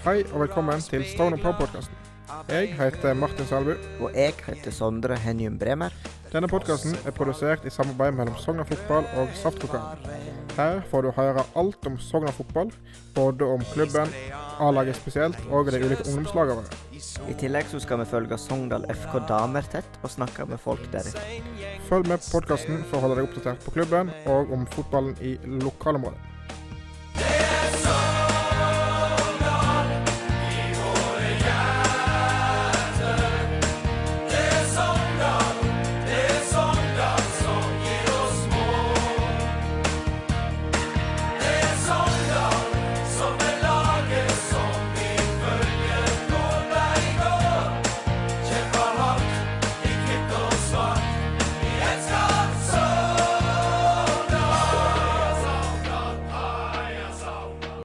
Hei og velkommen til Stone Pub-podkasten. Jeg heter Martin Salbu. Og jeg heter Sondre Henjum Bremer. Denne podkasten er produsert i samarbeid mellom Sogna Fotball og Saftkokeren. Her får du høre alt om Sogna Fotball, både om klubben, A-laget spesielt og de ulike ungdomslagene våre. I tillegg så skal vi følge Sogndal FK damer tett og snakke med folk derifra. Følg med på podkasten for å holde deg oppdatert på klubben og om fotballen i lokalområdet.